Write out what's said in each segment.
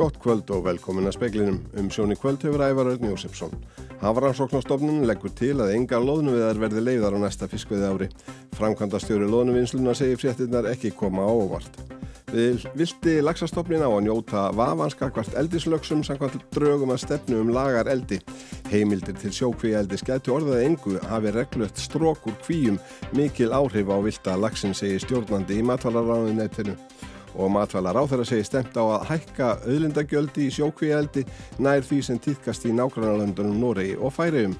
Gott kvöld og velkomin að speklinum. Um sjóni kvöld hefur Ævar Örn Jósefsson. Hafrannsóknarstofnun leggur til að enga loðnuviðar verði leiðar á næsta fiskveði ári. Framkvæmda stjóri loðnuvinnsluna segir fréttinnar ekki koma á óvart. Við vildi lagsastofnin á að njóta vafanskakvart eldislöksum samkvæmt draugum að stefnu um lagar eldi. Heimildir til sjókví eldi skættu orðaði engu hafi reglött strókur kvíum mikil áhrif á vilda lagsin segir stjórnandi í matvalarráðunetinu og matvælar á þeirra segi stemt á að hækka auðlindagjöldi í sjókvíældi nær því sem týðkast í nákvæmlandunum Noregi og Færiðum.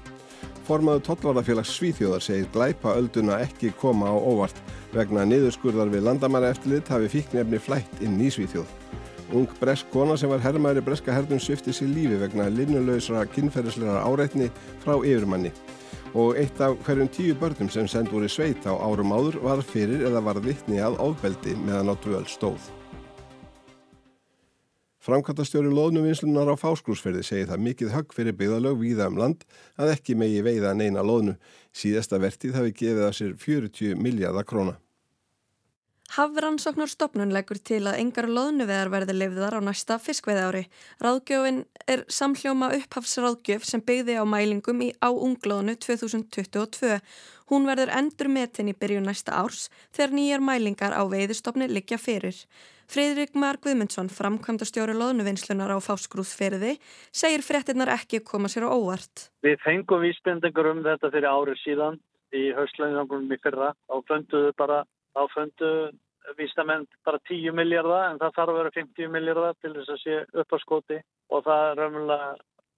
Formaðu tollvarðafélags Svíþjóðar segir glæpa ölduna ekki koma á óvart vegna niðurskurðar við landamæra eftirlit hafi fíknefni flætt inn í Svíþjóð. Ung bresk kona sem var herrmæri breska hernum svifti sér lífi vegna linnulöysra kynferðisleira áreitni frá yfirmanni og eitt af hverjum tíu börnum sem send voru sveit á árum áður var fyrir eða var vittni að ofbeldi meðan á dvöl stóð. Framkvæmtastjóri loðnuvinslunar á fáskrúsferði segir það mikið högg fyrir byggðalög víða um land að ekki megi veiða neina loðnu. Síðasta vertið hafi gefið að sér 40 miljardar króna. Hafrannsóknarstofnun leggur til að engar loðnuveðar verði lefðar á næsta fiskveið ári. Ráðgjöfin er samhljóma upphafsráðgjöf sem byggði á mælingum í á unglóðinu 2022. Hún verður endur metin í byrju næsta árs þegar nýjar mælingar á veiðistofni liggja fyrir. Fridrik Mar Guðmundsson, framkvæmda stjóri loðnuvinnslunar á Fásgrúðsferði, segir fréttinnar ekki koma sér á óvart. Við fengum vísbendingur um þetta fyrir árið síðan í höstlæðingangunum í fyrra og fönduðu bara þá föndu vístamenn bara 10 miljardar en það þarf að vera 50 miljardar til þess að sé upp á skoti og það er raunverulega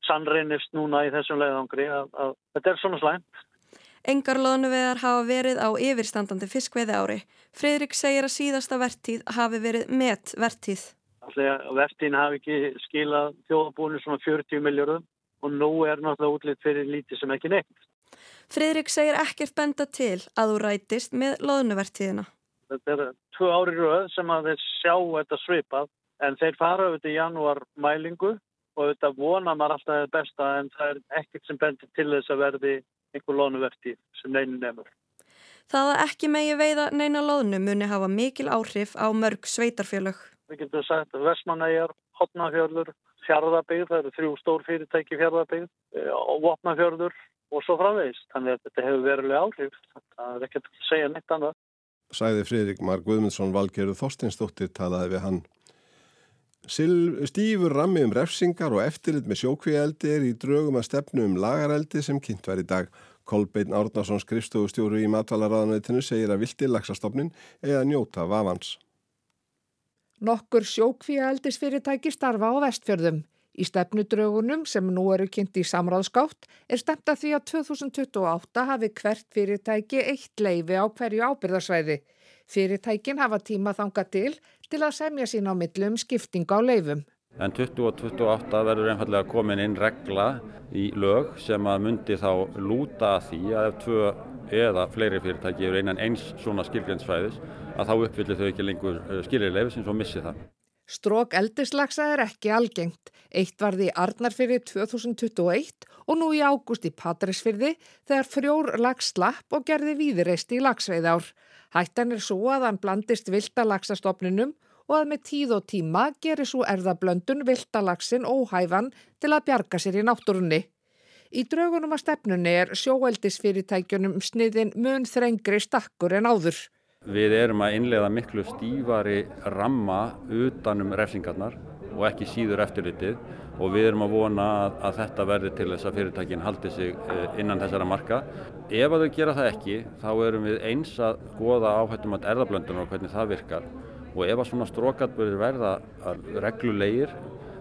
sannreynist núna í þessum leiðangri að, að þetta er svona slæmt. Engar loðnuveðar hafa verið á yfirstandandi fiskveiði ári. Fredrik segir að síðasta vertíð hafi verið met vertíð. Vertíðin hafi ekki skilað þjóðabúinu svona 40 miljardum og nú er náttúrulega útlýtt fyrir lítið sem ekki neitt. Fridrik segir ekkert benda til að þú rætist með loðnuvertíðina. Þetta er tvö ári rauð sem að þeir sjá þetta svipað en þeir fara auðvitað í janúar mælingu og auðvitað vona maður alltaf það besta en það er ekkert sem bendir til þess að verði einhver loðnuvertíð sem neinin nefnur. Það að ekki megi veiða neina loðnu muni hafa mikil áhrif á mörg sveitarfjölög. Við getum sagt að Vestmanæjar, Hotnafjörður, Fjörðabíð, það eru þrjú stór fyrirtæki Fjörðabíð eh, og Vopnafjörður og svo framvegist. Þannig að þetta hefur verulega áhrif. Það er ekkert að segja neitt annað. Sæði Fridrik Mark Guðmundsson Valgerður Þorstinsdóttir talaði við hann. Stífur rammi um refsingar og eftirlit með sjókvíældi er í draugum að stefnu um lagarældi sem kynnt var í dag. Kolbeinn Árnarsson skrifstofustjóru í matvalaráðanveitinu segir að vilti lagsastofnin eða njóta vafans. Nokkur sjókvíældisfyrirtæki starfa á vestfjörðum. Í stefnudraugunum sem nú eru kynnt í samráðskátt er stemt að því að 2028 hafi hvert fyrirtæki eitt leifi á hverju ábyrðarsvæði. Fyrirtækin hafa tíma þanga til til að semja sín á millum skipting á leifum. En 2028 verður einfallega komin inn regla í lög sem að myndi þá lúta að því að ef tvö eða fleiri fyrirtæki eru einan eins svona skilgjöndsfæðis að þá uppfyllir þau ekki lengur eh, skilirleif sem svo missi það. Strók eldislagsa er ekki algengt. Eitt varði í Arnarfyrði 2021 og nú í ágúst í Patræsfyrði þegar frjór lags slapp og gerði víðireist í lagsveið ár. Hættan er svo að hann blandist viltalagsastofninum og að með tíð og tíma gerir svo erðablöndun viltalagsin óhæfan til að bjarga sér í náttúrunni. Í draugunum að stefnunni er sjóeldisfyrirtækjunum sniðin mun þrengri stakkur en áður. Við erum að innlega miklu stífari ramma utanum refsingarnar og ekki síður eftirlitið og við erum að vona að, að þetta verði til þess að fyrirtækin haldi sig eh, innan þessara marka. Ef að þau gera það ekki þá erum við eins að goða áhættum að erðablöndunar og hvernig það virkar og ef að svona strókatbörir verða reglulegir,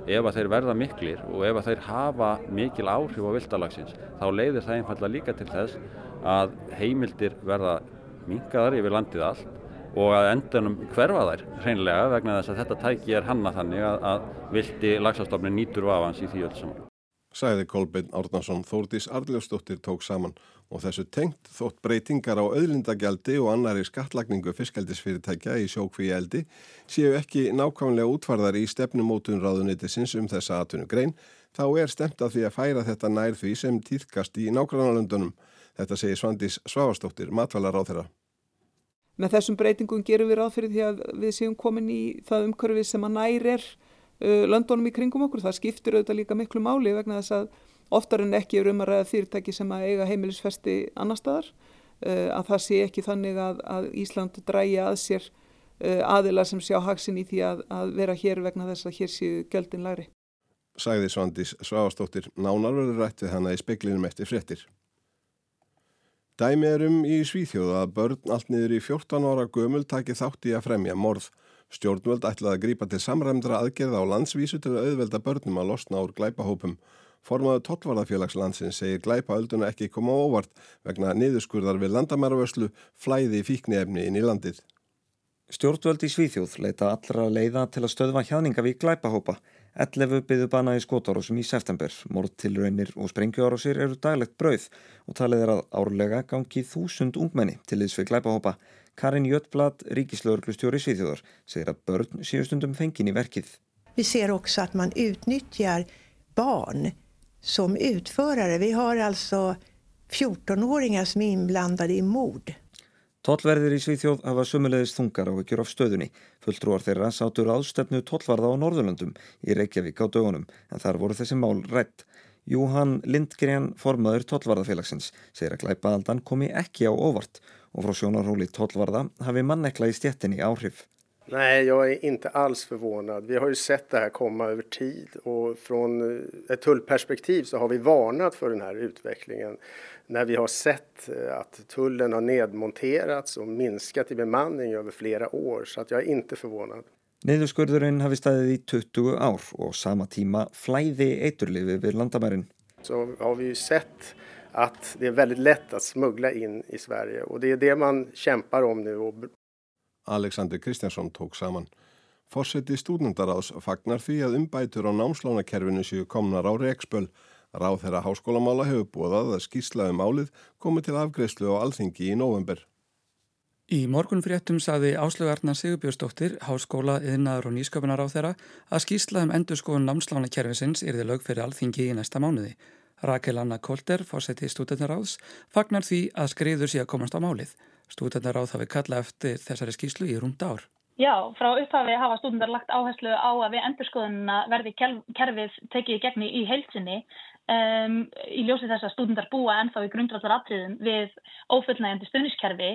ef að þeir verða miklir og ef að þeir hafa mikil áhrif á viltalagsins þá leiðir það einfallega líka til þess að heimildir verða minkaðar yfir landið allt og að endanum hverfa þær hreinlega vegna þess að þetta tæki er hanna þannig að, að vilti lagsastofnin nýtur vafans í því öll saman. Sæði Kolbeinn Árnarsson Þórdís Arljósdóttir tók saman og þessu tengt þótt breytingar á auðlindagjaldi og annari skattlagningu fiskaldisfyrirtækja í sjókvíi eldi séu ekki nákvæmlega útvarðar í stefnumótun ráðunitisins um þessa atvinnugrein þá er stemt að því að færa þetta nær því sem týðkast í nákvæmlega Þetta segir Svandís Svavastóttir, matvalar á þeirra. Með þessum breytingum gerum við ráð fyrir því að við séum komin í það umhverfið sem að nær er uh, löndunum í kringum okkur. Það skiptir auðvitað líka miklu máli vegna þess að oftar en ekki er um að ræða fyrirtæki sem að eiga heimilisfesti annar staðar uh, að það sé ekki þannig að, að Ísland dræja að sér uh, aðila sem sjá haksin í því að, að vera hér vegna þess að hér séu göldin læri. Sæði Svandís Svavastóttir nánarverður rætt við hana í speklinum eftir frettir. Dæmi er um í Svíþjóða að börn allt niður í 14 ára gömul taki þátt í að fremja morð. Stjórnvöld ætlaði að grípa til samræmdra aðgerða á landsvísu til að auðvelda börnum að losna úr glæpahópum. Formaðu tollvarðafélagslandsins segir glæpaölduna ekki koma óvart vegna niðurskurðar við landamæravöslu flæði fíknefni inn í landið. Stjórnvöld í Svíþjóð leita allra leiða til að stöðva hjáninga við glæpahópa. 11 byggðu bana í skótárásum í september. Mórtilraunir og sprengjuárásir eru daglegt brauð og talið er að árlega gangi þúsund ungmenni til þess við glæpahópa. Karin Jöttblad, ríkislauglustjóri Svíþjóðar, segir að börn séu stundum fengin í verkið. Vi ser också att man utnyttjar barn som utförare. Vi har alltså 14-åringar som är inblandade i mord. Tollverðir í Svíþjóð hafa sumulegist þungar á ekkjur á stöðunni. Fulltrúar þeirra sátur aðstefnu tollvarða á Norðurlöndum í Reykjavík á dögunum en þar voru þessi mál rætt. Júhann Lindgren, formaður tollvarðafélagsins, segir að glæpaðaldan komi ekki á óvart og frá sjónarhóli tollvarða hafi mannekla í stjettinni áhrif. Nej, jag är inte alls förvånad. Vi har ju sett det här komma över tid och från ett tullperspektiv så har vi varnat för den här utvecklingen när vi har sett att tullen har nedmonterats och minskat i bemanning över flera år så att jag är inte förvånad. Niðurskurðurinn hafi staðið í 20 ár og sama tíma flæði eiturlifi við landamærin. Så har vi ju sett att det är väldigt lätt att smuggla in i Sverige och det är det man kämpar om nu och Alexander Kristjánsson tók saman. Fórseti stúdendaráðs fagnar því að umbætur á námslánakerfinu séu komnar á reikspöl. Ráð þeirra háskólamála hefur búið að skýrslaðum álið komið til afgreyslu á alþingi í november. Í morgun fréttum saði Áslögarnar Sigurbjörnsdóttir, háskóla, yðnaður og nýsköpunar á þeirra að skýrslaðum endurskóðun námslánakerfisins yrði lög fyrir alþingi í næsta mánuði. Rakel Anna Kolter, fórseti stúdendaráðs, fagnar því að skriður sé að komast á málið. Stúdendaráð hafi kallað eftir þessari skýslu í rúmd ár. Já, frá upphafi hafa stúdendar lagt áherslu á að við endurskoðunna verði kerfið tekið í gegni í heilsinni um, í ljósi þess að stúdendar búa ennþá í grundvallar atriðum við ófullnægjandi stöðniskerfi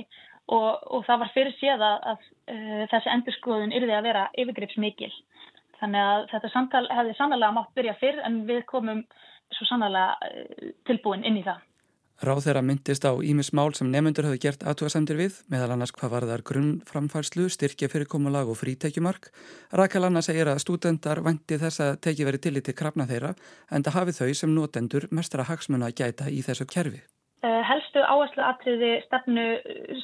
og, og það var fyrir séð að, að uh, þessi endurskoðun yrði að vera yfirgripsmikil. Þannig að þetta samtal hefði sannlega mátt byrja fyrr en við komum svo sannlega uh, tilbúin inn í það. Ráð þeirra myndist á Ímis mál sem nefnundur hafi gert aðtúasemdir við, meðal annars hvað var þar grunnframfærslu, styrkja fyrirkomulag og frítekjumark. Rakel Anna segir að stúdendar vanti þess að teki verið tillit til krafna þeirra en það hafi þau sem notendur mestra hagsmuna að gæta í þessu kerfi. Uh, helstu áherslu atriði stefnu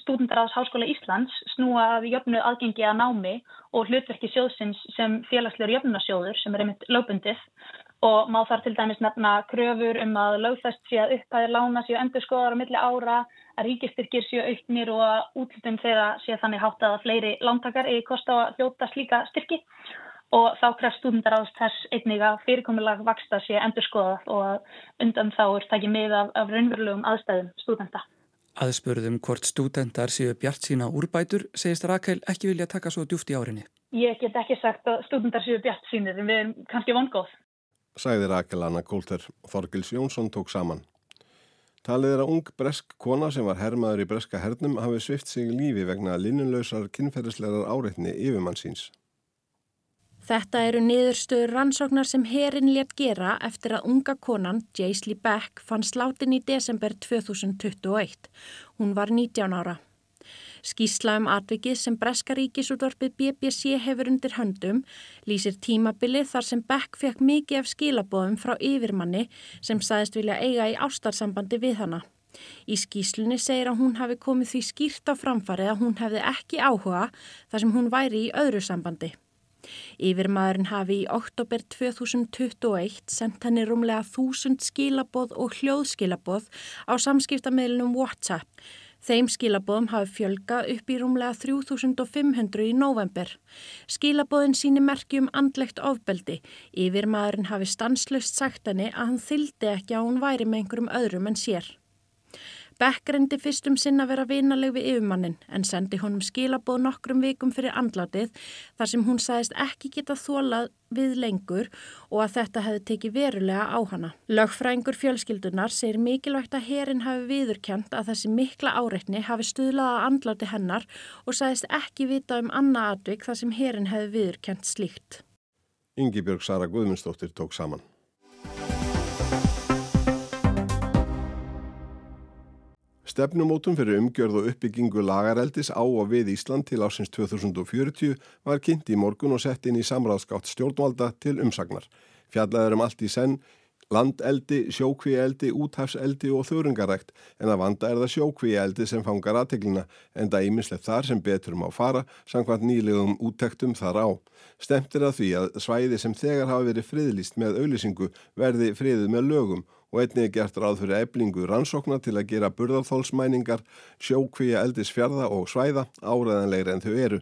stúdendaráðs Háskóla Íslands snúa að jöfnu aðgengi að námi og hlutverki sjóðsins sem félagslegur jöfnunasjóður sem er einmitt lögbundið og má þar til dæmis nefna kröfur um að lögfest sé að upphæðir lána séu endurskoðar á milli ára, að ríkistyrkir séu auknir og að útlutum þeirra sé þannig háttað að fleiri lántakar eigi kosta að hljóta slíka styrki og þá krefst stúdendaráðs þess einnig að fyrirkomulag vaksta sé endurskoðað og að undan þá er ekki með af, af raunverulegum aðstæðum stúdenda. Aðspurðum hvort stúdendar séu bjart sína úrbætur segist Rakel ekki vilja taka svo djúft í árinni. Ég get ekki sagt að stúdendar séu bjart sínir en við erum kannski vongóð sagði Rakel Anna Kólter og Þorgils Jónsson tók saman. Talið er að ung bresk kona sem var hermaður í breska hernum hafi svift sig lífi vegna linnunlausar kynferðislegar áreitni yfirmann síns. Þetta eru niðurstöður rannsóknar sem herin létt gera eftir að unga konan, Jaisley Beck, fann slátin í desember 2021. Hún var 19 ára. Skísla um atvikið sem Breska ríkisútvarpið BBC hefur undir höndum lýsir tímabilið þar sem Beck fekk mikið af skilabóðum frá yfirmanni sem saðist vilja eiga í ástarsambandi við hana. Í skíslunni segir að hún hafi komið því skýrt á framfarið að hún hefði ekki áhuga þar sem hún væri í öðru sambandi. Yfirmaðurinn hafi í oktober 2021 sendt henni rúmlega þúsund skilabóð og hljóðskilabóð á samskiptamilunum WhatsApp Þeim skilabóðum hafi fjölgað upp í rúmlega 3500 í november. Skilabóðin síni merki um andlegt ofbeldi. Yfir maðurinn hafi stanslust sagt henni að hann þyldi ekki að hún væri með einhverjum öðrum en sér. Beck reyndi fyrstum sinn að vera vinaleg við yfirmannin en sendi honum skilabóð nokkrum vikum fyrir andlátið þar sem hún sagðist ekki geta þólað við lengur og að þetta hefði tekið verulega á hana. Lögfrængur fjölskyldunar segir mikilvægt að herin hafi viðurkjent að þessi mikla áreitni hafi stuðlað að andláti hennar og sagðist ekki vita um annað atvik þar sem herin hefði viðurkjent slíkt. Ingi Björg Sara Guðmundsdóttir tók saman. Stefnumótum fyrir umgjörð og uppbyggingu lagareldis á og við Ísland til ásins 2040 var kynnt í morgun og sett inn í samráðskátt stjórnvalda til umsagnar. Fjallaður um allt í senn, landeldi, sjókvíeldi, úthafseldi og þurungarækt en að vanda er það sjókvíeldi sem fangar aðteglina en það ímislegt þar sem betur má fara samkvæmt nýlegum úttektum þar á. Stemtir að því að svæði sem þegar hafa verið friðlist með auðlisingu verði friðið með lögum og einnig er gert ráð fyrir eblingu rannsókna til að gera burðarþólsmæningar, sjókvíja eldisfjörða og svæða áræðanlegri en þau eru.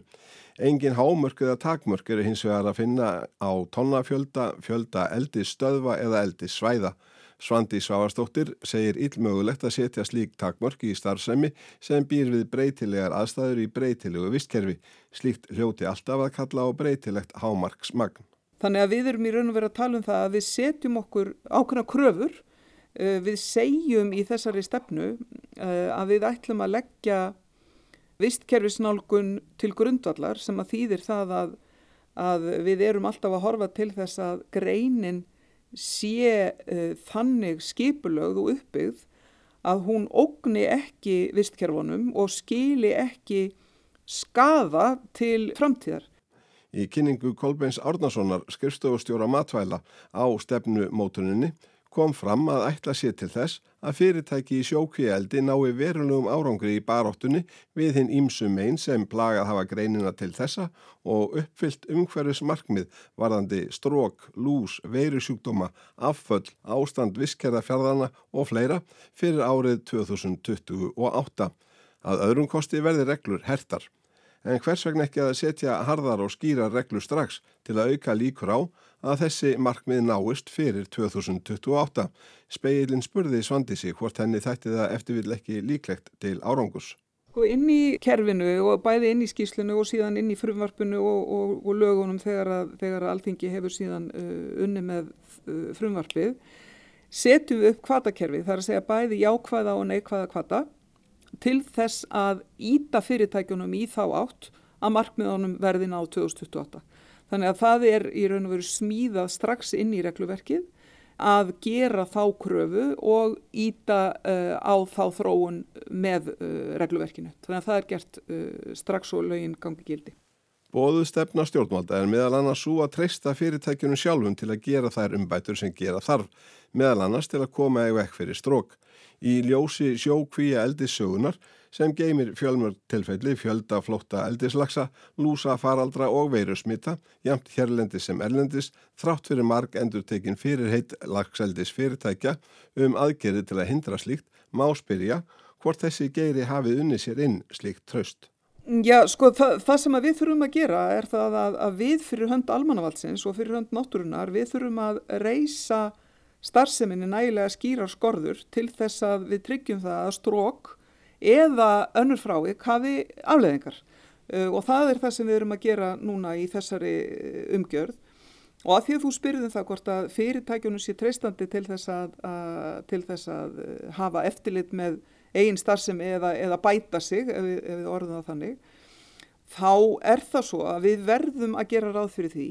Engin hámörk eða takmörk eru hins vegar að finna á tonnafjölda, fjölda eldisstöðva eða eldissvæða. Svandi Svavarstóttir segir illmögulegt að setja slík takmörk í starfsemi sem býr við breytilegar aðstæður í breytilegu vistkerfi. Slíkt hljóti alltaf að kalla á breytilegt hámarksmagn. Þannig að við erum í raun og verið að tala um það að við setjum okkur ákveðna kröfur við segjum í þessari stefnu eh, að við ætlum að leggja vistkerfisnálgun til grundvallar sem að þýðir það að, að við erum alltaf að horfa til þess að greinin sé uh, þannig skipulögð og uppbyggð að hún ógni ekki vistkerfunum og skili ekki skaða til framtíðar. Í kynningu Kolbeins Árnasonar skrifstofustjóra matvæla á stefnumótuninni kom fram að ætla sér til þess að fyrirtæki í sjókvíeldi nái verulegum árangri í baróttunni við hinn ímsum einn sem plagað hafa greinina til þessa og uppfyllt umhverfis markmið varðandi strók, lús, veirusjúkdóma, afföll, ástand visskerðafjörðana og fleira fyrir árið 2028. Að öðrum kosti verði reglur hertar. En hvers vegna ekki að setja harðar og skýra reglur strax til að auka líkur á að þessi markmið náist fyrir 2028. Speilin spurði Svandísi hvort henni þætti það eftirvill ekki líklegt til árangus. Sko inn í kerfinu og bæði inn í skýslinu og síðan inn í frumvarpinu og, og, og lögunum þegar að, þegar að alþingi hefur síðan uh, unni með uh, frumvarpið setjum við upp kvatakerfið, það er að segja bæði jákvæða og neikvæða kvata til þess að íta fyrirtækjunum í þá átt að markmiðunum verði náðu 2028. Þannig að það er í raun og veru smíðað strax inn í regluverkið að gera þá kröfu og íta uh, á þá þróun með uh, regluverkinu. Þannig að það er gert uh, strax og lögin gangi gildi. Bóðu stefna stjórnvalda er meðal annars svo að treysta fyrirtækjunum sjálfum til að gera þær umbætur sem gera þarf, meðal annars til að koma í vekk fyrir strók. Í ljósi sjókvíja eldissögunar sem geymir fjölmörg tilfelli fjölda flótta eldislaksa, lúsa faraldra og veirusmita, jamt hérlendis sem erlendis, þrátt fyrir marg endur tekin fyrir heitt lakseldis fyrirtækja um aðgerið til að hindra slíkt, má spyrja hvort þessi geiri hafið unni sér inn slíkt tröst. Já, sko, það, það sem við þurfum að gera er það að, að við fyrir hönd almannavaldsins og fyrir hönd náttúrunar, við þurfum að reysa starfseminni nægilega skýrar skorður til þess að við tryggjum það að strók eða önnur frávik hafi afleðingar uh, og það er það sem við erum að gera núna í þessari uh, umgjörð. Og að því að þú spyrðum það hvort að fyrirtækjunum sé treystandi til þess að, að, til þess að uh, hafa eftirlit með eigin starfsemi eða, eða bæta sig ef við, ef við orðum það þannig þá er það svo að við verðum að gera ráð fyrir því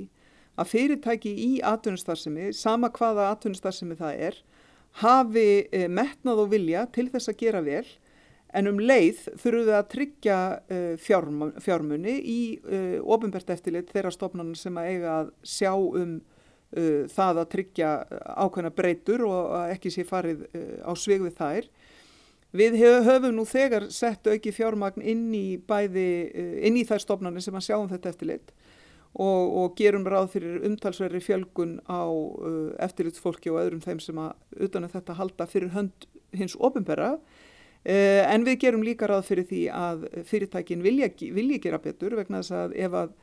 að fyrirtæki í atvinnustarfsemi, sama hvaða atvinnustarfsemi það er, hafi eh, metnað og vilja til þess að gera vel En um leið þurfum við að tryggja uh, fjárm, fjármunni í uh, ofinbært eftirlit þeirra stofnarnir sem að eiga að sjá um uh, það að tryggja ákveðna breytur og ekki sé farið á svig við þær. Við höfum nú þegar sett auki fjármagn inn í, bæði, inn í þær stofnarnir sem að sjá um þetta eftirlit og, og gerum ráð fyrir umtalsverri fjölgun á eftirlitsfólki og öðrum þeim sem að utanum þetta halda fyrir hönd hins ofinbæra. Eh, en við gerum líka ráð fyrir því að fyrirtækin vilja, vilja gera betur vegna þess að ef að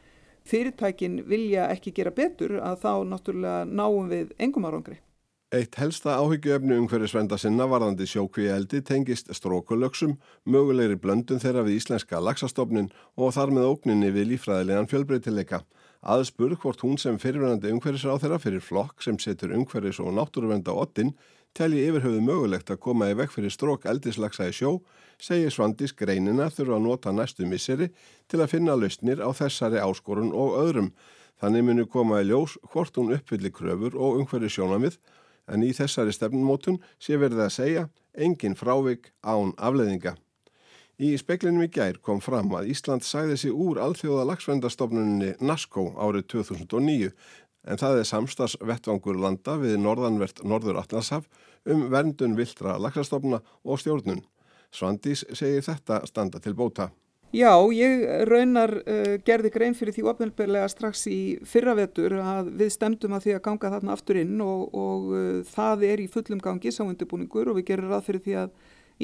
fyrirtækin vilja ekki gera betur að þá náttúrulega náum við engum árangri. Eitt helsta áhyggjuefni umhverfisvenda sinna varðandi sjókvíi eldi tengist strókulöksum, mögulegri blöndun þeirra við íslenska laxastofnin og þar með ógninni við lífræðilegan fjölbreytileika. Aðspurð hvort hún sem fyrirverandi umhverfisráð þeirra fyrir flokk sem setur umhverfis og náttúruvenda ottin telji yfirhauðu mögulegt að koma í vekk fyrir strók eldislagsa í sjó, segir Svandís greinina þurfa að nota næstu misseri til að finna lausnir á þessari áskorun og öðrum. Þannig munu koma í ljós hvort hún uppfyllir kröfur og umhverfis sjónamið en í þessari stefnumótun sé verið að segja engin frávik án afleðinga. Í speklinum í gær kom fram að Ísland sæði sig úr alþjóða lagsvendarstofnunni NASCO árið 2009 en það er samstagsvettvangur landa við norðanvert Norður Atlanshaf um verndun viltra lagsastofna og stjórnun. Svandís segir þetta standa til bóta. Já, ég raunar uh, gerði grein fyrir því ofnelberlega strax í fyrravetur að við stemdum að því að ganga þarna aftur inn og, og uh, það er í fullum gangi sáundubúningur og við gerum ráð fyrir því að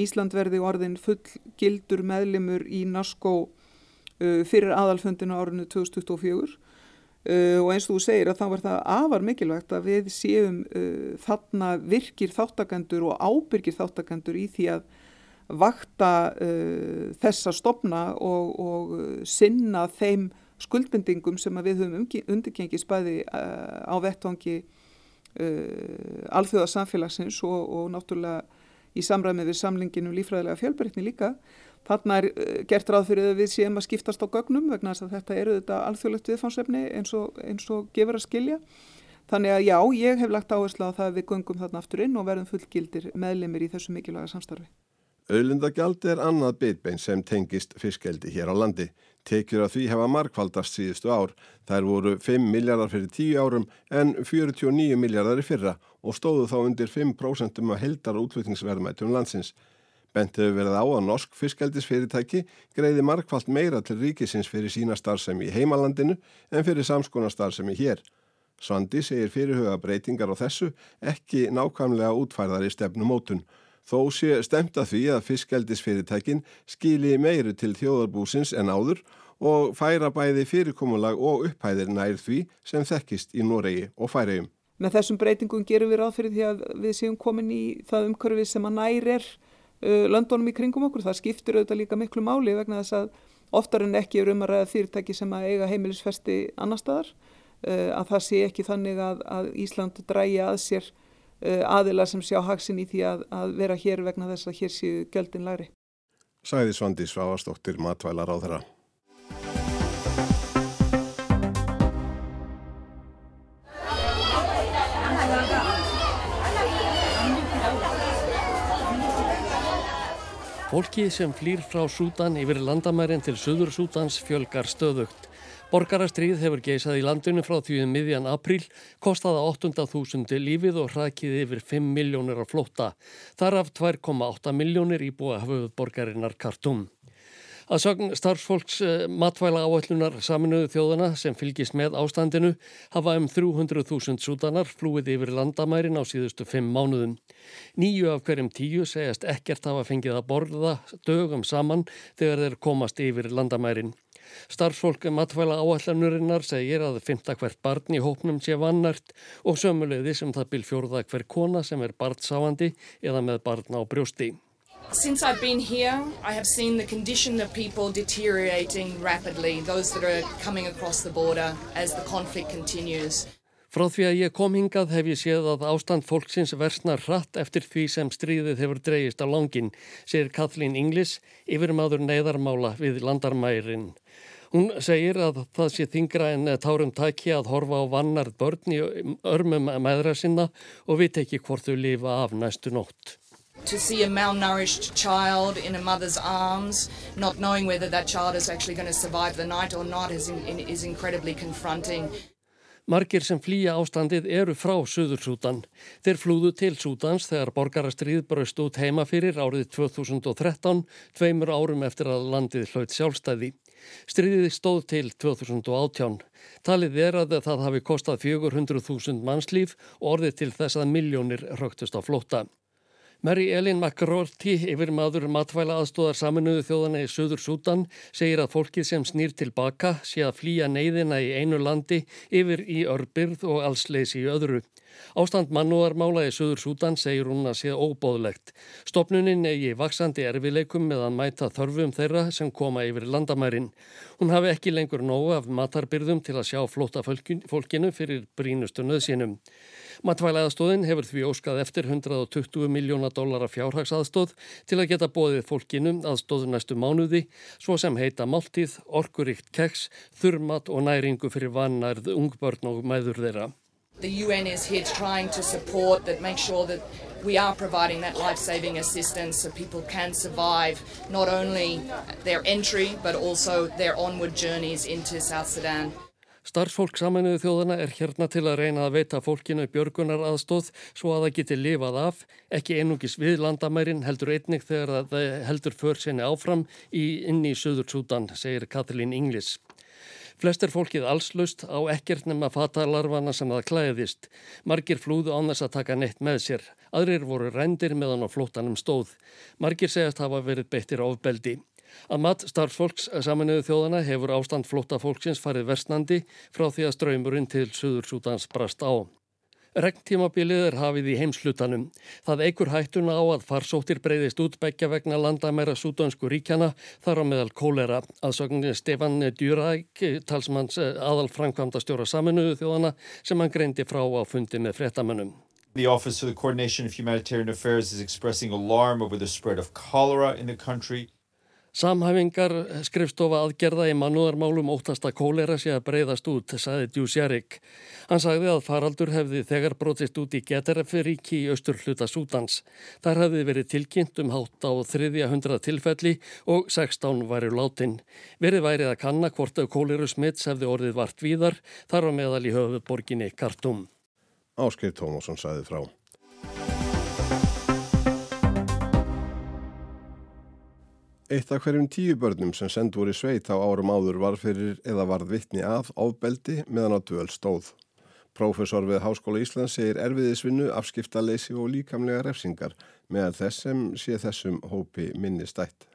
Ísland verði orðin full gildur meðlimur í NASCO uh, fyrir aðalfundinu árinu 2024 og eins og þú segir að þá var það afar mikilvægt að við séum þarna virkir þáttakendur og ábyrgir þáttakendur í því að vakta uh, þessa stopna og, og sinna þeim skuldbendingum sem við höfum undirgengið spæði uh, á vettvangi uh, alþjóða samfélagsins og, og náttúrulega í samræmi við samlinginu um lífræðilega fjölbreytni líka. Þarna er uh, gert ráð fyrir að við séum að skiptast á gögnum vegna þess að þetta eru þetta alþjóðlegt viðfánsefni eins og, eins og gefur að skilja. Þannig að já, ég hef lagt áherslu á það að við göngum þarna aftur inn og verðum fullgildir meðlemið í þessu mikilvæga samstarfi. Auðlindagjaldi er annað bitbein sem tengist fiskeldi hér á landi. Tekjur að því hefa markvaldast síðustu ár. Þær voru 5 miljardar fyrir 10 árum en 49 miljardar í fyrra og stóðu þá undir 5% um að heldar útflutningsverðmættum landsins. Bent hefur verið á að norsk fiskeldisfyrirtæki greiði markvallt meira til ríkisins fyrir sína starfsemi í heimalandinu en fyrir samskona starfsemi hér. Svandi segir fyrirhuga breytingar á þessu ekki nákvæmlega útfærðar í stefnumótun. Þó sé stemt að því að fiskeldisfyrirtækin skili meiri til þjóðarbúsins en áður og færa bæði fyrirkomulag og upphæðir nær því sem þekkist í Noregi og færiðum. Með þessum breytingum gerum við ráð fyrir því að við séum komin í það umhverfið sem að nær er löndunum í kringum okkur. Það skiptir auðvitað líka miklu máli vegna þess að oftar en ekki er um að ræða fyrirtæki sem að eiga heimilisfesti annar staðar. Uh, að það sé ekki þannig að, að Ísland dræja að sér Eh, aðila sem sjá haksin í því að, að vera hér vegna þess að hér séu göldin læri. Sæði Svandi Svavastóttir matvælar á þeirra. Fólki sem flýr frá Sútan yfir landamærin til Suður Sútans fjölgar stöðugt. Borgarastrið hefur geisað í landinu frá því um miðjan apríl, kostaða 800.000 lífið og hrakið yfir 5 miljónir á flótta. Þar af 2,8 miljónir íbúa hafið borgarinnar kartum. Að sögn starfsfólks eh, matvæla áallunar saminuðu þjóðana sem fylgist með ástandinu hafa um 300.000 sútanar flúið yfir landamærin á síðustu 5 mánuðum. Nýju af hverjum tíu segjast ekkert hafa fengið að borða dögum saman þegar þeir komast yfir landamærin. Starfsfólk matvæla áallanurinnar segir að fymta hvert barn í hópnum sé vannært og sömulegði sem um það byrj fjórða hver kona sem er barnsáandi eða með barn á brjósti. Since I've been here, I have seen the condition of people deteriorating rapidly, those that are coming across the border as the conflict continues. Frá því að ég kom hingað hef ég séð að ástand fólksins versnar hratt eftir því sem stríðið hefur dreyist á langin, segir Kathleen Inglis, yfirmaður neyðarmála við landarmærin. Hún segir að það sé þingra en tárum tæki að horfa á vannar börn í örmum meðra sinna og veit ekki hvort þau lifa af næstu nótt. To see a malnourished child in a mother's arms, not knowing whether that child is actually going to survive the night or not is, in, is incredibly confronting. Margir sem flýja ástandið eru frá Suðursútan. Þeir flúðu til Sútans þegar borgarastrið braust út heima fyrir árið 2013, tveimur árum eftir að landið hlaut sjálfstæði. Stríðið stóð til 2018. Talið er að það hafi kostað 400.000 mannslíf og orðið til þess að miljónir rögtust á flótta. Mary Ellen McRorty, yfir maður matvæla aðstóðar saminuðu þjóðana í Suður Sútan, segir að fólkið sem snýr tilbaka sé að flýja neyðina í einu landi yfir í örbyrð og allsleis í öðru. Ástand mannúarmála í Suður Sútan segir hún að sé óbóðlegt. Stopnunin eigi vaksandi erfileikum með að mæta þörfum þeirra sem koma yfir landamærin. Hún hafi ekki lengur nógu af matarbyrðum til að sjá flóta fólkinu fyrir brínustu nöðsínum. Matvælaðastóðin hefur því óskað eftir 120 miljóna dólara fjárhagsaðstóð til að geta bóðið fólkinu aðstóðu næstu mánuði, svo sem heita máltíð, orkuríkt keks, þurmat og næringu fyrir vannærð ungbörn og mæður þeirra. The UN is here trying to support that, make sure that we are providing that life-saving assistance so people can survive not only their entry but also their onward journeys into South Sudan. Starfsfólk saminuðu þjóðana er hérna til að reyna að veita fólkinu björgunar aðstóð svo að það geti lifað af, ekki einungis við landamærin heldur einnig þegar það heldur för sinni áfram í, inn í Suður Sútan, segir Kathleen Inglis. Flest er fólkið allslaust á ekkert nema fatalarvana sem það klæðist. Margir flúðu án þess að taka neitt með sér. Aðrir voru rendir meðan á flótanum stóð. Margir segast hafa verið beittir ofbeldi. Að mat starfsfólks saminuðu þjóðana hefur ástand flóta fólksins farið versnandi frá því að ströymurinn til Suður Sútans brast á. Regntímabilið er hafið í heimslutanum. Það eigur hættuna á að farsóttir breyðist út begja vegna landamæra súdansku ríkjana þar á meðal kólera. Aðsögnin Stefan Djuræk, talsmanns eh, aðal framkvæmda stjóra saminuðu þjóðana sem hann greindi frá á fundi með frettamönnum. The Office for the Coordination of Humanitarian Affairs is expressing alarm over the spread of cholera in the country. Samhæfingar skrifstofa aðgerða í mannúðarmálum óttasta kólera sé að breyðast út, saði Djúsjarik. Hann sagði að faraldur hefði þegar brotist út í Geterefiríki í austur hluta Sútans. Þar hefði verið tilkynnt um hátt á þriðja hundra tilfelli og 16 væri látin. Verið værið að kanna hvort að kóleru smitts hefði orðið vart víðar, þar á meðal í höfuborginni Kartum. Áskei Tómasson sagði frá. Eitt af hverjum tíu börnum sem send voru í sveit á árum áður var fyrir eða varð vittni að ofbeldi meðan á döl stóð. Profesor við Háskóla Íslands segir erfiðisvinnu, afskiptaleysi og líkamlega refsingar meðan þess sem sé þessum hópi minni stætt.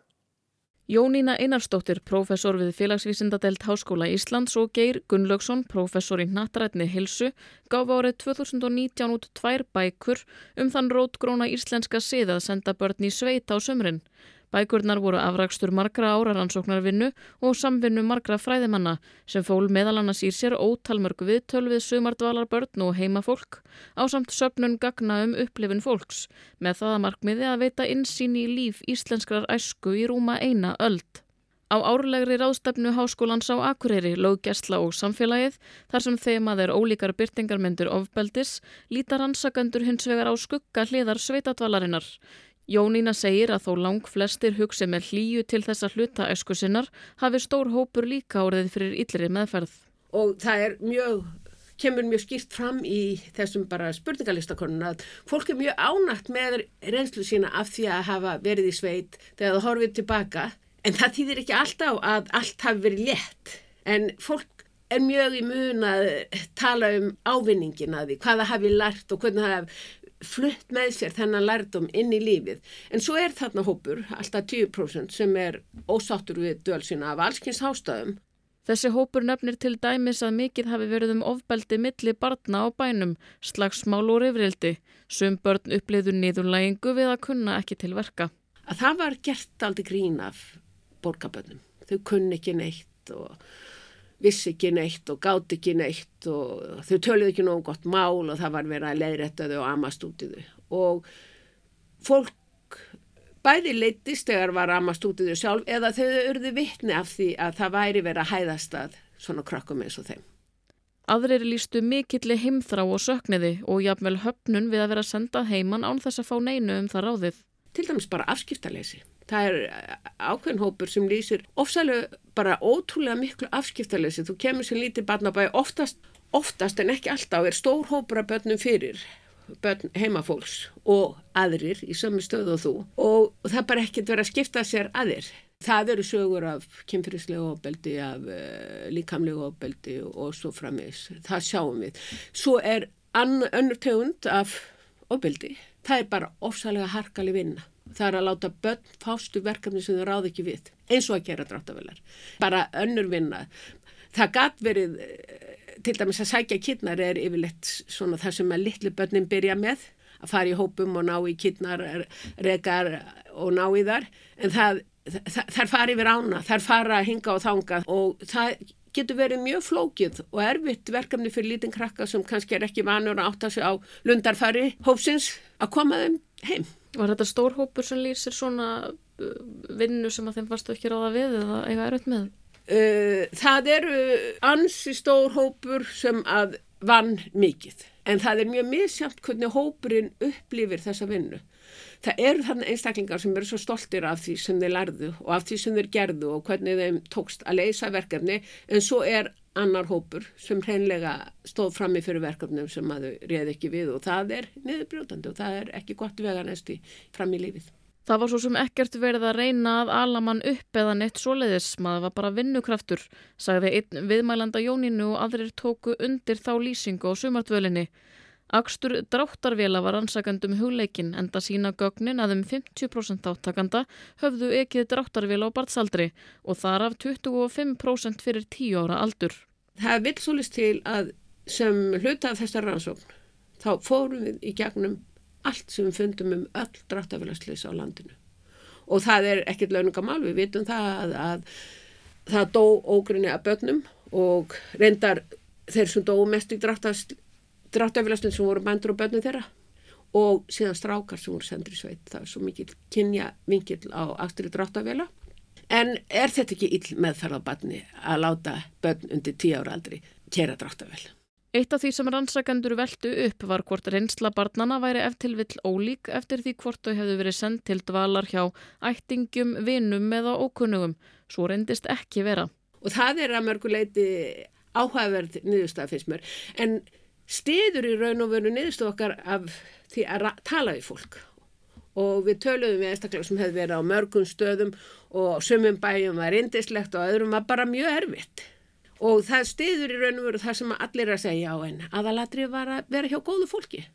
Jónína Einarstóttir, professor við félagsvísindadelt Háskóla Íslands og Geir Gunnlaugsson, professor í nattarætni Hilsu, gaf árið 2019 út tvær bækur um þann rótgróna íslenska sið að senda börn í sveit á sömurinn. Bækurnar voru afrakstur margra áraransóknarvinnu og samvinnu margra fræðimanna sem fól meðal annars í sér ótalmörgu viðtöl við sumardvalarbörn og heimafólk á samt söpnun gagna um upplifin fólks með það að markmiði að veita insýn í líf íslenskrar æsku í rúma eina öld. Á árlegri ráðstefnu Háskólans á Akureyri, löggjæsla og samfélagið, þar sem þemað er ólíkar byrtingarmyndur ofbeldis, lítar hansakandur hins vegar á skugga hliðar sveitadvalarinnar. Jónína segir að þó lang flestir hugsi með hlýju til þessa hluta esku sinnar hafi stór hópur líka orðið fyrir yllri meðferð. Og það er mjög, kemur mjög skýrt fram í þessum bara spurningalistakonun að fólk er mjög ánægt með reynslu sína af því að hafa verið í sveit þegar það horfið tilbaka en það þýðir ekki alltaf að allt hafi verið létt en fólk er mjög í mun að tala um ávinningin að því, hvaða hafi lært og hvernig það hafi flutt með sér þennan lærdom inn í lífið en svo er þarna hópur, alltaf 10% sem er ósáttur við dölsina af allskynns hástæðum. Þessi hópur nefnir til dæmis að mikið hafi verið um ofbeldi milli barna á bænum, slagsmál og rifrildi, sem börn uppliðu niðurlægingu við að kunna ekki til verka. Að það var gert aldrei grín af borgabönnum, þau kunni ekki neitt og vissi ekki neitt og gátt ekki neitt og þau töluði ekki nógu gott mál og það var verið að leiðrætta þau og amast út í þau og fólk bæði leittist þegar var amast út í þau sjálf eða þau urði vittni af því að það væri verið að hæðast að svona krökkum eins og þeim. Aðrir lístu mikilli heimþrá og sökniði og jafnvel höfnun við að vera sendað heiman án þess að fá neinu um það ráðið. Til dæmis bara afskiptaleysi. Það er ákveðin hópur sem lýsir ofsalega bara ótrúlega miklu afskiptalessi. Þú kemur sem lítið barnabæði oftast, oftast en ekki alltaf er stór hópur af börnum fyrir börn heimafólks og aðrir í sömu stöðu og þú og það bara ekkert verið að skipta sér aðir. Það eru sögur af kynfyrirslega ofbeldi, af uh, líkamlega ofbeldi og svo frammeins. Það sjáum við. Svo er önnur tegund af ofbeldi. Það er bara ofsalega harkali vinna. Það er að láta börn fástu verkefni sem þau ráð ekki við. Eins og að gera dráttavelar bara önnur vinna. Það gæt verið eh, til dæmis að sækja kynnar er yfirleitt svona það sem að litlu börnin byrja með. Að fara í hópum og ná í kynnar, regar og ná í þar en það, það, þær fara yfir ána, þær fara að hinga og þanga og það getur verið mjög flókið og erfitt verkefni fyrir lítinn krakka sem kannski er ekki vanur að átta sig á lundarfari hópsins að koma þeim heim. Var þetta stór hópur sem lýsir svona uh, vinnu sem að þeim varstu ekki ráða við eða eiga erfitt með? Uh, það eru ansi stór hópur sem að vann mikið en það er mjög misjamt hvernig hópurinn upplifir þessa vinnu. Það eru þannig einstaklingar sem eru svo stoltir af því sem þeir lærðu og af því sem þeir gerðu og hvernig þeim tókst að leysa verkefni en svo er annar hópur sem hreinlega stóð frammi fyrir verkefnum sem að þau réð ekki við og það er niðurbrjótandi og það er ekki gott vega næstu fram í lífið. Það var svo sem ekkert verið að reyna að ala mann upp eða neitt svoleiðis, maður var bara vinnukraftur, sagði einn viðmælanda Jóninu og aðrir tóku undir þá lýsingu á sumartvölinni. Akstur dráttarvela var ansakandum hugleikin enda sína gögnin að um 50% áttakanda höfðu ekið dráttarvela á bartsaldri og þar af 25% fyrir 10 ára aldur. Það vil svolítið til að sem hluta af þessar rannsókn þá fórum við í gegnum allt sem við fundum um öll dráttarvelastlýs á landinu og það er ekkert launungamál, við vitum það að, að það dó ógrinni að börnum og reyndar þeir sem dó mest í dráttarvelastlýs dráttafélagsnum sem voru bændur og börnum þeirra og síðan strákar sem voru sendur í sveit. Það er svo mikið kynja vingill á aftri dráttafélag. En er þetta ekki ill meðferðabanni að láta börn undir tíu ára aldri kera dráttafél? Eitt af því sem rannsakendur veldu upp var hvort reynsla barnana væri eftir vill ólík eftir því hvort þau hefðu verið sendt til dvalar hjá ættingum, vinum eða ókunnugum. Svo reyndist ekki vera. Og það er að mörguleiti áhugaverð niðurstað finnst mér. En stiður í raun og veru niðurstu okkar af því að tala við fólk og við töluðum við einstaklega sem hefði verið á mörgum stöðum og sumum bæjum var indislegt og öðrum var bara mjög erfitt og það stiður í raun og veru það sem allir að segja á en aðalatri var að vera hjá góðu fólki.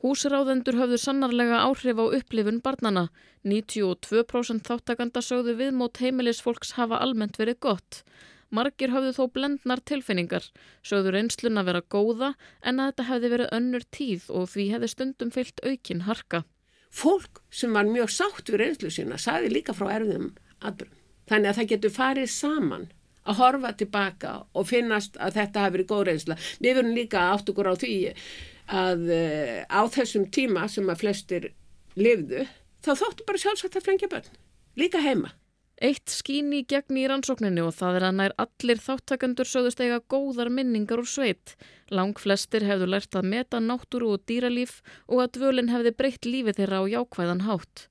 Húsráðendur höfðu sannarlega áhrif á upplifun barnana. 92% þáttakanda sögðu viðmót heimilisfólks hafa almennt verið gott. Margir hafðu þó blendnar tilfinningar, sögður einslun að vera góða en að þetta hefði verið önnur tíð og því hefði stundum fyllt aukin harka. Fólk sem var mjög sátt við einslu sína saði líka frá erfiðum atbyrjum. Þannig að það getur farið saman að horfa tilbaka og finnast að þetta hafi verið góð reynsla. Við verðum líka átt okkur á því að uh, á þessum tíma sem að flestir lifðu þá þóttu bara sjálfsagt að flengja börn, líka heima. Eitt skín í gegn í rannsókninni og það er að nær allir þáttakandur sögðust eiga góðar minningar úr sveit. Lang flestir hefðu lært að meta náttúru og dýralíf og að dvölinn hefði breytt lífi þeirra á jákvæðan hátt.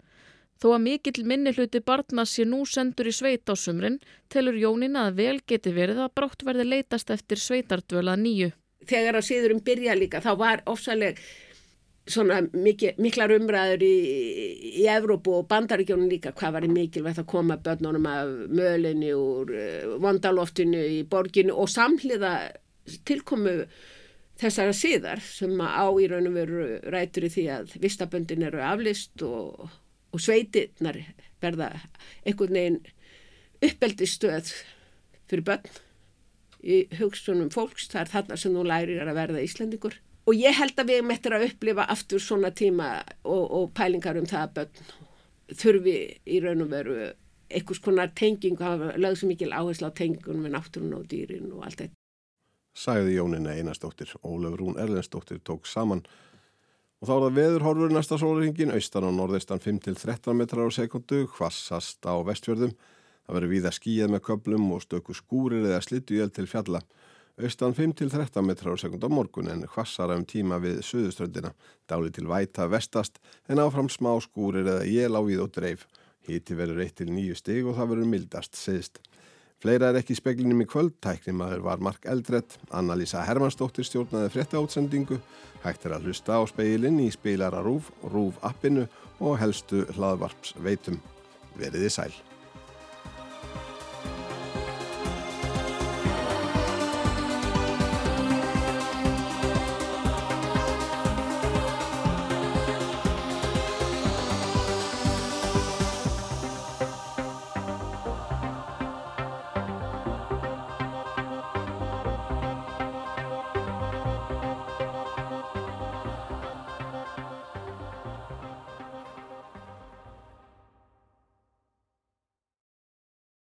Þó að mikill minni hluti barna sé nú sendur í sveit á sumrin, telur Jónin að vel geti verið að brátt verði leitast eftir sveitardvöla nýju. Þegar að síðurum byrja líka þá var ofsaleg svona mikil, miklar umræður í, í Evrópu og bandaríkjónum líka hvað var mikilvægt að koma börnunum af mölinni úr uh, vandaloftinu í borginu og samhliða tilkomu þessara síðar sem á í raun og veru rætur í því að vistaböndin eru aflist og, og sveitirnar verða einhvern veginn uppeldistöð fyrir börn í hugsunum fólks, það er þarna sem þú lærir að verða Íslandingur og ég held að við mettir að upplifa aftur svona tíma og, og pælingar um það að börn þurfi í raun og veru einhvers konar tenging og hafa lögð svo mikil áherslu á tengingunum með náttúrun og dýrin og allt þetta. Sæði Jónina einastóttir, Ólef Rún Erlendstóttir tók saman og þá er það veðurhorfur næsta sólringin, austan og norðeistan 5-13 metrar á sekundu, hvassast á vestfjörðum. Það verður víða skíjað með köplum og stöku skúrir eða slittujöld til fjalla. Austan 5-13 metrar á sekund á morgun en hvassara um tíma við söðuströndina. Dáli til væta vestast en áfram smá skúrir eða jél á við og dreif. Híti verður 1-9 stig og það verður mildast, segist. Fleira er ekki í speklinum í kvöldtæknum að þeir var Mark Eldredd, Anna-Lísa Hermannsdóttir stjórnaði frétta átsendingu, hægt er að hlusta á speilin í spilara Rúf, Rúf appinu og helstu hlaðvarps veitum. Veriði sæl.